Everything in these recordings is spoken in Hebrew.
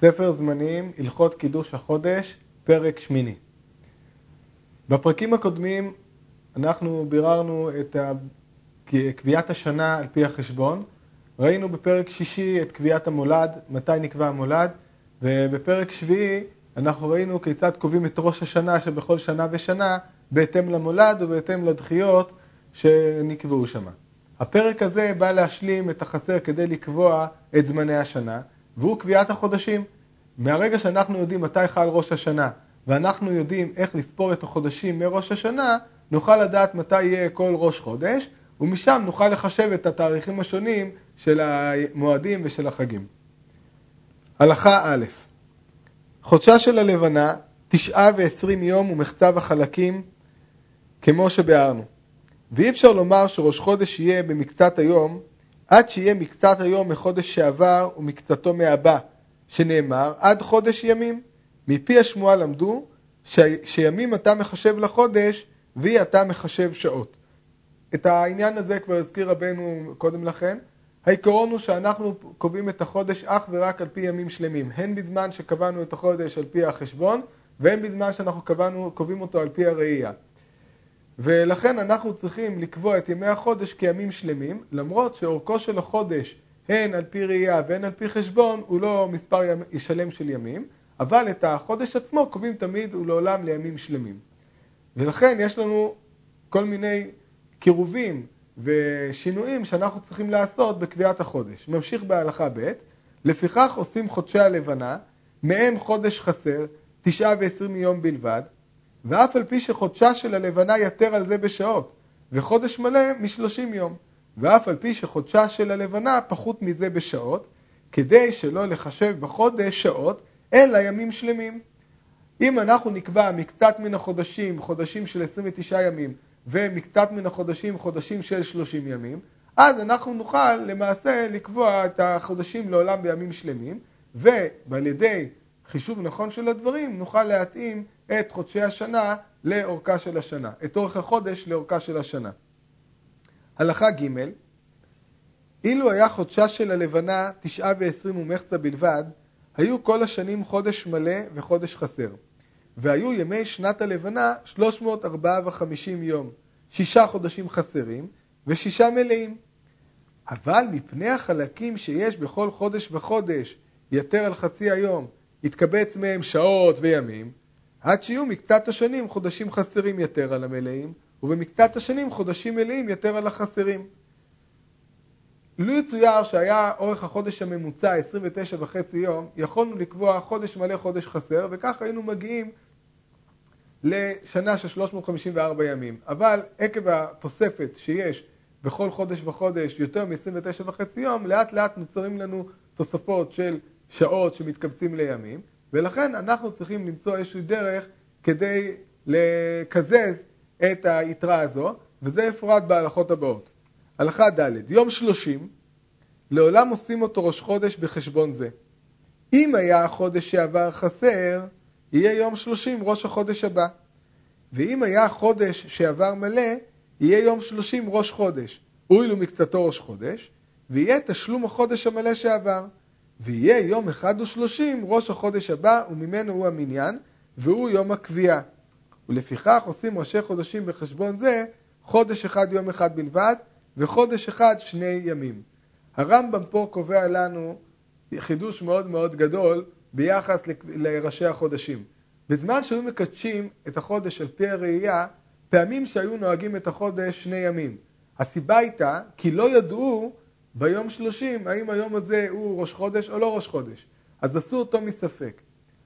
ספר זמנים, הלכות קידוש החודש, פרק שמיני. בפרקים הקודמים אנחנו ביררנו את קביעת השנה על פי החשבון. ראינו בפרק שישי את קביעת המולד, מתי נקבע המולד, ובפרק שביעי אנחנו ראינו כיצד קובעים את ראש השנה שבכל שנה ושנה בהתאם למולד ובהתאם לדחיות שנקבעו שם. הפרק הזה בא להשלים את החסר כדי לקבוע את זמני השנה, והוא קביעת החודשים. מהרגע שאנחנו יודעים מתי חל ראש השנה, ואנחנו יודעים איך לספור את החודשים מראש השנה, נוכל לדעת מתי יהיה כל ראש חודש, ומשם נוכל לחשב את התאריכים השונים של המועדים ושל החגים. הלכה א', חודשה של הלבנה, תשעה ועשרים יום ומחצב החלקים, כמו שביארנו. ואי אפשר לומר שראש חודש יהיה במקצת היום, עד שיהיה מקצת היום מחודש שעבר ומקצתו מהבא, שנאמר עד חודש ימים. מפי השמועה למדו ש... שימים אתה מחשב לחודש ואי אתה מחשב שעות. את העניין הזה כבר הזכיר רבנו קודם לכן. העיקרון הוא שאנחנו קובעים את החודש אך ורק על פי ימים שלמים, הן בזמן שקבענו את החודש על פי החשבון והן בזמן שאנחנו קבענו, קובעים אותו על פי הראייה. ולכן אנחנו צריכים לקבוע את ימי החודש כימים שלמים, למרות שאורכו של החודש הן על פי ראייה והן על פי חשבון הוא לא מספר שלם של ימים, אבל את החודש עצמו קובעים תמיד ולעולם לימים שלמים. ולכן יש לנו כל מיני קירובים ושינויים שאנחנו צריכים לעשות בקביעת החודש. ממשיך בהלכה ב', לפיכך עושים חודשי הלבנה, מהם חודש חסר, תשעה ועשרים יום בלבד, ואף על פי שחודשה של הלבנה יתר על זה בשעות, וחודש מלא משלושים יום, ואף על פי שחודשה של הלבנה פחות מזה בשעות, כדי שלא לחשב בחודש שעות, אלא ימים שלמים. אם אנחנו נקבע מקצת מן החודשים, חודשים של 29 ימים, ומקצת מן החודשים, חודשים של 30 ימים, אז אנחנו נוכל למעשה לקבוע את החודשים לעולם בימים שלמים, ועל ידי חישוב נכון של הדברים נוכל להתאים את חודשי השנה לאורכה של השנה, את אורך החודש לאורכה של השנה. הלכה ג' אילו היה חודשה של הלבנה תשעה ועשרים ומחצה בלבד, היו כל השנים חודש מלא וחודש חסר. והיו ימי שנת הלבנה 354 יום, שישה חודשים חסרים ושישה מלאים. אבל מפני החלקים שיש בכל חודש וחודש, יתר על חצי היום, יתקבץ מהם שעות וימים, עד שיהיו מקצת השנים חודשים חסרים יותר על המלאים, ובמקצת השנים חודשים מלאים יותר על החסרים. לו יצויר שהיה אורך החודש הממוצע 29 וחצי יום, יכולנו לקבוע חודש מלא חודש חסר, וכך היינו מגיעים לשנה של 354 ימים. אבל עקב התוספת שיש בכל חודש וחודש יותר מ-29 וחצי יום, לאט לאט נוצרים לנו תוספות של שעות שמתקבצים לימים, ולכן אנחנו צריכים למצוא איזושהי דרך כדי לקזז את היתרה הזו, וזה יפורט בהלכות הבאות. הלכה ד' יום שלושים, לעולם עושים אותו ראש חודש בחשבון זה. אם היה החודש שעבר חסר, יהיה יום שלושים ראש החודש הבא. ואם היה חודש שעבר מלא, יהיה יום שלושים ראש חודש. הואילו מקצתו ראש חודש, ויהיה תשלום החודש המלא שעבר. ויהיה יום אחד ושלושים ראש החודש הבא, וממנו הוא המניין, והוא יום הקביעה. ולפיכך עושים ראשי חודשים בחשבון זה חודש אחד יום אחד בלבד, וחודש אחד שני ימים. הרמב"ם פה קובע לנו חידוש מאוד מאוד גדול ביחס לראשי החודשים. בזמן שהיו מקדשים את החודש על פי הראייה, פעמים שהיו נוהגים את החודש שני ימים. הסיבה הייתה כי לא ידעו ביום שלושים האם היום הזה הוא ראש חודש או לא ראש חודש. אז עשו אותו מספק.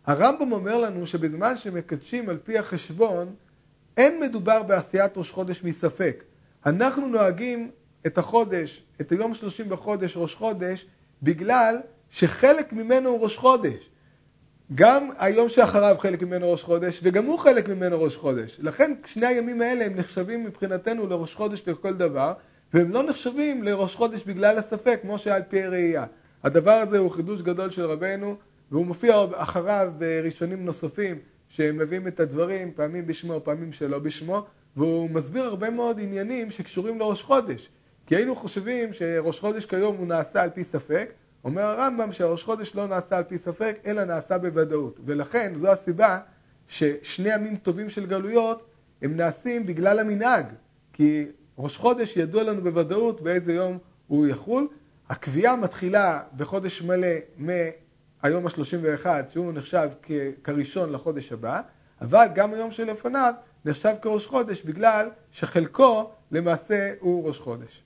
הרמב"ם אומר לנו שבזמן שמקדשים על פי החשבון, אין מדובר בעשיית ראש חודש מספק. אנחנו נוהגים את החודש, את היום שלושים בחודש, ראש חודש, בגלל שחלק ממנו הוא ראש חודש. גם היום שאחריו חלק ממנו ראש חודש, וגם הוא חלק ממנו ראש חודש. לכן שני הימים האלה הם נחשבים מבחינתנו לראש חודש לכל דבר, והם לא נחשבים לראש חודש בגלל הספק, כמו שהיה על פי הראייה. הדבר הזה הוא חידוש גדול של רבנו, והוא מופיע אחריו בראשונים נוספים, שהם מביאים את הדברים, פעמים בשמו, פעמים שלא בשמו, והוא מסביר הרבה מאוד עניינים שקשורים לראש חודש. כי היינו חושבים שראש חודש כיום הוא נעשה על פי ספק, אומר הרמב"ם שהראש חודש לא נעשה על פי ספק, אלא נעשה בוודאות. ולכן זו הסיבה ששני ימים טובים של גלויות הם נעשים בגלל המנהג. כי ראש חודש ידוע לנו בוודאות באיזה יום הוא יחול. הקביעה מתחילה בחודש מלא מהיום ה-31, שהוא נחשב כראשון לחודש הבא, אבל גם היום שלפניו נחשב כראש חודש בגלל שחלקו למעשה הוא ראש חודש.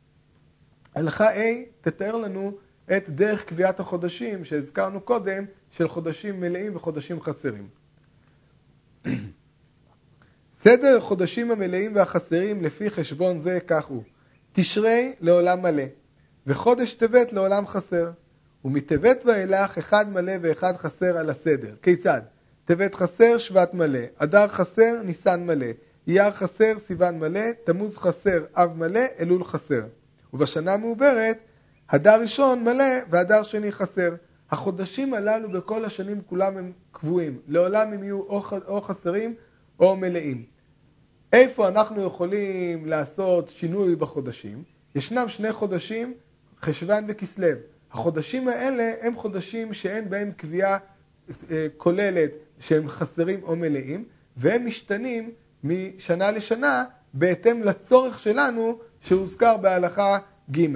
הלכה A תתאר לנו את דרך קביעת החודשים שהזכרנו קודם של חודשים מלאים וחודשים חסרים. סדר החודשים המלאים והחסרים לפי חשבון זה כך הוא תשרי לעולם מלא וחודש טבת לעולם חסר ומטבת ואילך אחד מלא ואחד חסר על הסדר. כיצד? טבת חסר, שבט מלא, אדר חסר, ניסן מלא, אייר חסר, סיוון מלא, תמוז חסר, אב מלא, אלול חסר. ובשנה המעוברת, הדר ראשון מלא והדר שני חסר. החודשים הללו בכל השנים כולם הם קבועים, לעולם הם יהיו או, חסרים או מלאים. איפה אנחנו יכולים לעשות שינוי בחודשים? ישנם שני חודשים, חשוון וכסלו. החודשים האלה הם חודשים שאין בהם קביעה אה, כוללת שהם חסרים או מלאים, והם משתנים משנה לשנה בהתאם לצורך שלנו שהוזכר בהלכה ג'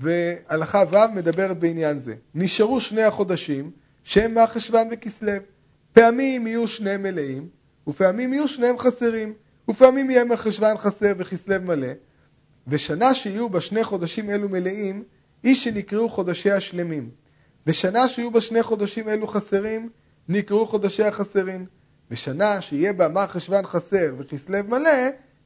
והלכה ו' מדברת בעניין זה. נשארו שני החודשים שהם מהחשוון וכסלו. פעמים יהיו שניהם מלאים, ופעמים יהיו שניהם חסרים, ופעמים יהיה מחשוון חסר וכסלו מלא, ושנה שיהיו בה שני חודשים אלו מלאים, היא שנקראו חודשי השלמים. ושנה שיהיו בה שני חודשים אלו חסרים, נקראו חודשי החסרים. ושנה שיהיה בה מר חשוון חסר וכסלו מלא,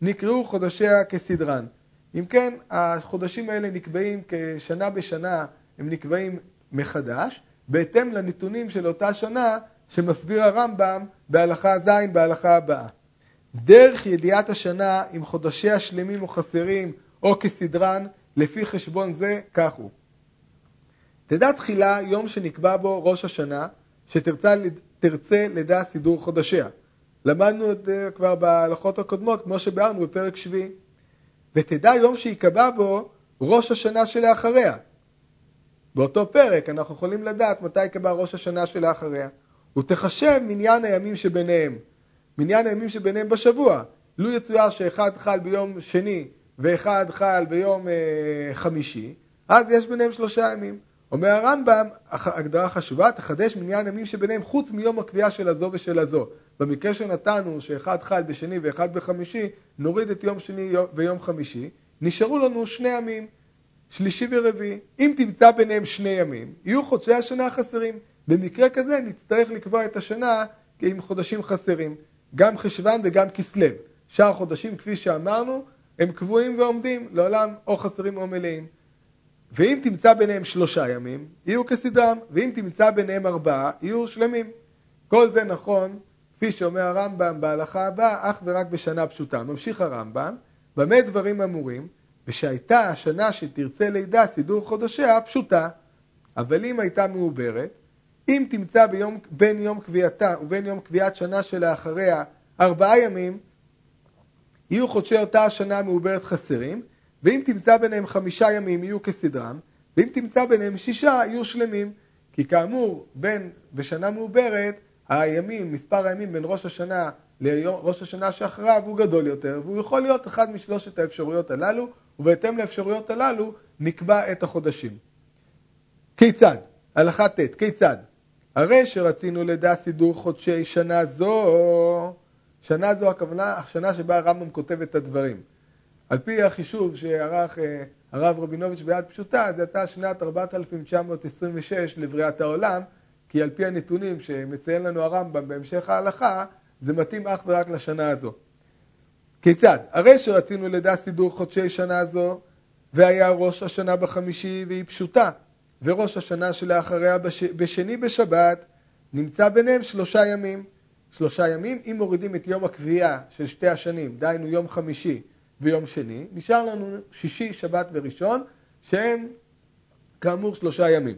נקראו חודשיה כסדרן. אם כן, החודשים האלה נקבעים כשנה בשנה, הם נקבעים מחדש, בהתאם לנתונים של אותה שנה שמסביר הרמב"ם בהלכה ז' בהלכה הבאה. דרך ידיעת השנה אם חודשיה שלמים או חסרים או כסדרן, לפי חשבון זה, כך הוא. תדע תחילה יום שנקבע בו ראש השנה, שתרצה לדע סידור חודשיה. למדנו את זה כבר בהלכות הקודמות, כמו שביארנו בפרק שביעי. ותדע יום שיקבע בו ראש השנה שלאחריה. באותו פרק אנחנו יכולים לדעת מתי יקבע ראש השנה שלאחריה. ותחשב מניין הימים שביניהם. מניין הימים שביניהם בשבוע. לו יצויר שאחד חל ביום שני ואחד חל ביום אה, חמישי, אז יש ביניהם שלושה ימים. אומר הרמב"ם, הגדרה חשובה, תחדש מניין ימים שביניהם חוץ מיום הקביעה של הזו ושל הזו. במקרה שנתנו שאחד חל בשני ואחד בחמישי, נוריד את יום שני ויום חמישי, נשארו לנו שני ימים, שלישי ורביעי. אם תמצא ביניהם שני ימים, יהיו חודשי השנה החסרים. במקרה כזה נצטרך לקבוע את השנה עם חודשים חסרים, גם חשוון וגם כסלו. שאר החודשים, כפי שאמרנו, הם קבועים ועומדים, לעולם או חסרים או מלאים. ואם תמצא ביניהם שלושה ימים, יהיו כסדרם, ואם תמצא ביניהם ארבעה, יהיו שלמים. כל זה נכון, כפי שאומר הרמב"ם בהלכה הבאה, אך ורק בשנה פשוטה. ממשיך הרמב"ם, במה דברים אמורים? ושהייתה השנה שתרצה לידה סידור חודשיה פשוטה, אבל אם הייתה מעוברת, אם תמצא ביום, בין יום קביעתה ובין יום קביעת שנה שלאחריה ארבעה ימים, יהיו חודשי אותה השנה מעוברת חסרים, ואם תמצא ביניהם חמישה ימים יהיו כסדרם, ואם תמצא ביניהם שישה יהיו שלמים. כי כאמור, בין בשנה מעוברת, הימים, מספר הימים בין ראש השנה לראש השנה שאחריו הוא גדול יותר, והוא יכול להיות אחת משלושת האפשרויות הללו, ובהתאם לאפשרויות הללו נקבע את החודשים. כיצד? הלכה ט', כיצד? הרי שרצינו לדע סידור חודשי שנה זו, שנה זו הכוונה, השנה שבה הרמב"ם כותב את הדברים. על פי החישוב שערך אה, הרב רבינוביץ' ביד פשוטה, זה יצא שנת 4926 לבריאת העולם, כי על פי הנתונים שמציין לנו הרמב"ם בהמשך ההלכה, זה מתאים אך ורק לשנה הזו. כיצד? הרי שרצינו לדע סידור חודשי שנה זו, והיה ראש השנה בחמישי והיא פשוטה, וראש השנה שלאחריה בש... בשני בשבת, נמצא ביניהם שלושה ימים. שלושה ימים, אם מורידים את יום הקביעה של שתי השנים, דהיינו יום חמישי ויום שני, נשאר לנו שישי, שבת וראשון, שהם כאמור שלושה ימים.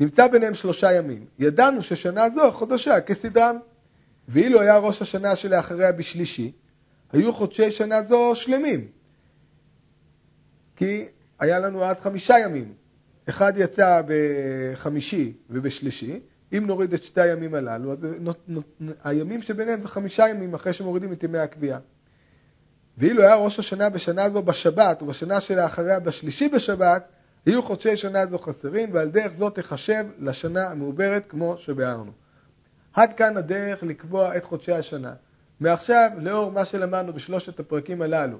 נמצא ביניהם שלושה ימים. ידענו ששנה זו חודשה כסדרם. ואילו היה ראש השנה שלאחריה בשלישי, היו חודשי שנה זו שלמים. כי היה לנו אז חמישה ימים. אחד יצא בחמישי ובשלישי, אם נוריד את שתי הימים הללו, אז הימים שביניהם זה חמישה ימים אחרי שמורידים את ימי הקביעה. ואילו היה ראש השנה בשנה זו בשבת, ובשנה שלאחריה בשלישי בשבת, יהיו חודשי שנה זו חסרים, ועל דרך זו תחשב לשנה המעוברת כמו שביארנו. עד כאן הדרך לקבוע את חודשי השנה. מעכשיו, לאור מה שלמדנו בשלושת הפרקים הללו,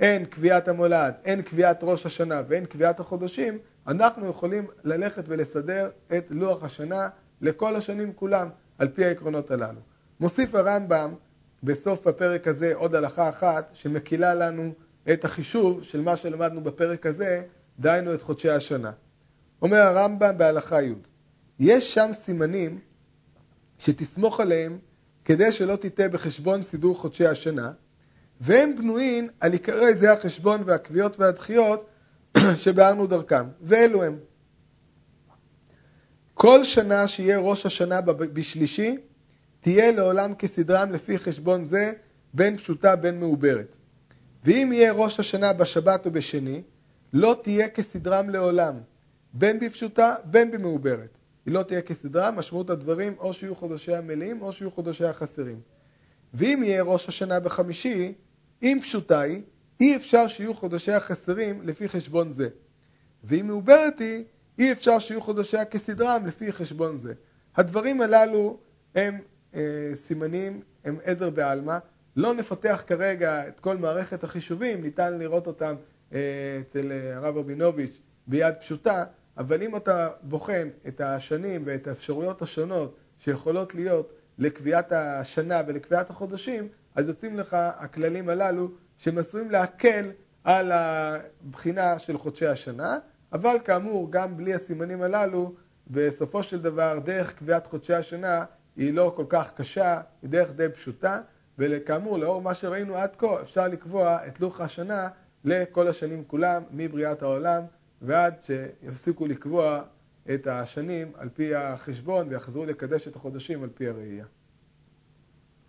אין קביעת המולד, אין קביעת ראש השנה ואין קביעת החודשים, אנחנו יכולים ללכת ולסדר את לוח השנה לכל השנים כולם, על פי העקרונות הללו. מוסיף הרמב"ם בסוף הפרק הזה עוד הלכה אחת שמקילה לנו את החישוב של מה שלמדנו בפרק הזה, דהיינו את חודשי השנה. אומר הרמב"ם בהלכה י' יש שם סימנים שתסמוך עליהם כדי שלא תטעה בחשבון סידור חודשי השנה, והם בנויים על עיקרי זה החשבון והקביעות והדחיות שבארנו דרכם, ואלו הם. כל שנה שיהיה ראש השנה בשלישי, תהיה לעולם כסדרם לפי חשבון זה, בין פשוטה בין מעוברת. ואם יהיה ראש השנה בשבת או בשני, לא תהיה כסדרם לעולם, בין בפשוטה בין במעוברת. היא לא תהיה כסדרה, משמעות הדברים או שיהיו חודשי המלאים או שיהיו חודשי החסרים. ואם יהיה ראש השנה בחמישי, אם פשוטה היא, אי אפשר שיהיו חודשי החסרים לפי חשבון זה. ואם מעוברת היא, אי אפשר שיהיו חודשיה כסדרם לפי חשבון זה. הדברים הללו הם אה, סימנים, הם עזר בעלמא. לא נפתח כרגע את כל מערכת החישובים, ניתן לראות אותם אה, אצל אה, הרב רבינוביץ' ביד פשוטה, אבל אם אתה בוחן את השנים ואת האפשרויות השונות שיכולות להיות לקביעת השנה ולקביעת החודשים, אז יוצאים לך הכללים הללו שהם עשויים להקל על הבחינה של חודשי השנה, אבל כאמור, גם בלי הסימנים הללו, בסופו של דבר, דרך קביעת חודשי השנה היא לא כל כך קשה, היא דרך די פשוטה, וכאמור, לאור מה שראינו עד כה, אפשר לקבוע את לוח השנה לכל השנים כולם, מבריאת העולם ועד שיפסיקו לקבוע את השנים על פי החשבון ויחזרו לקדש את החודשים על פי הראייה.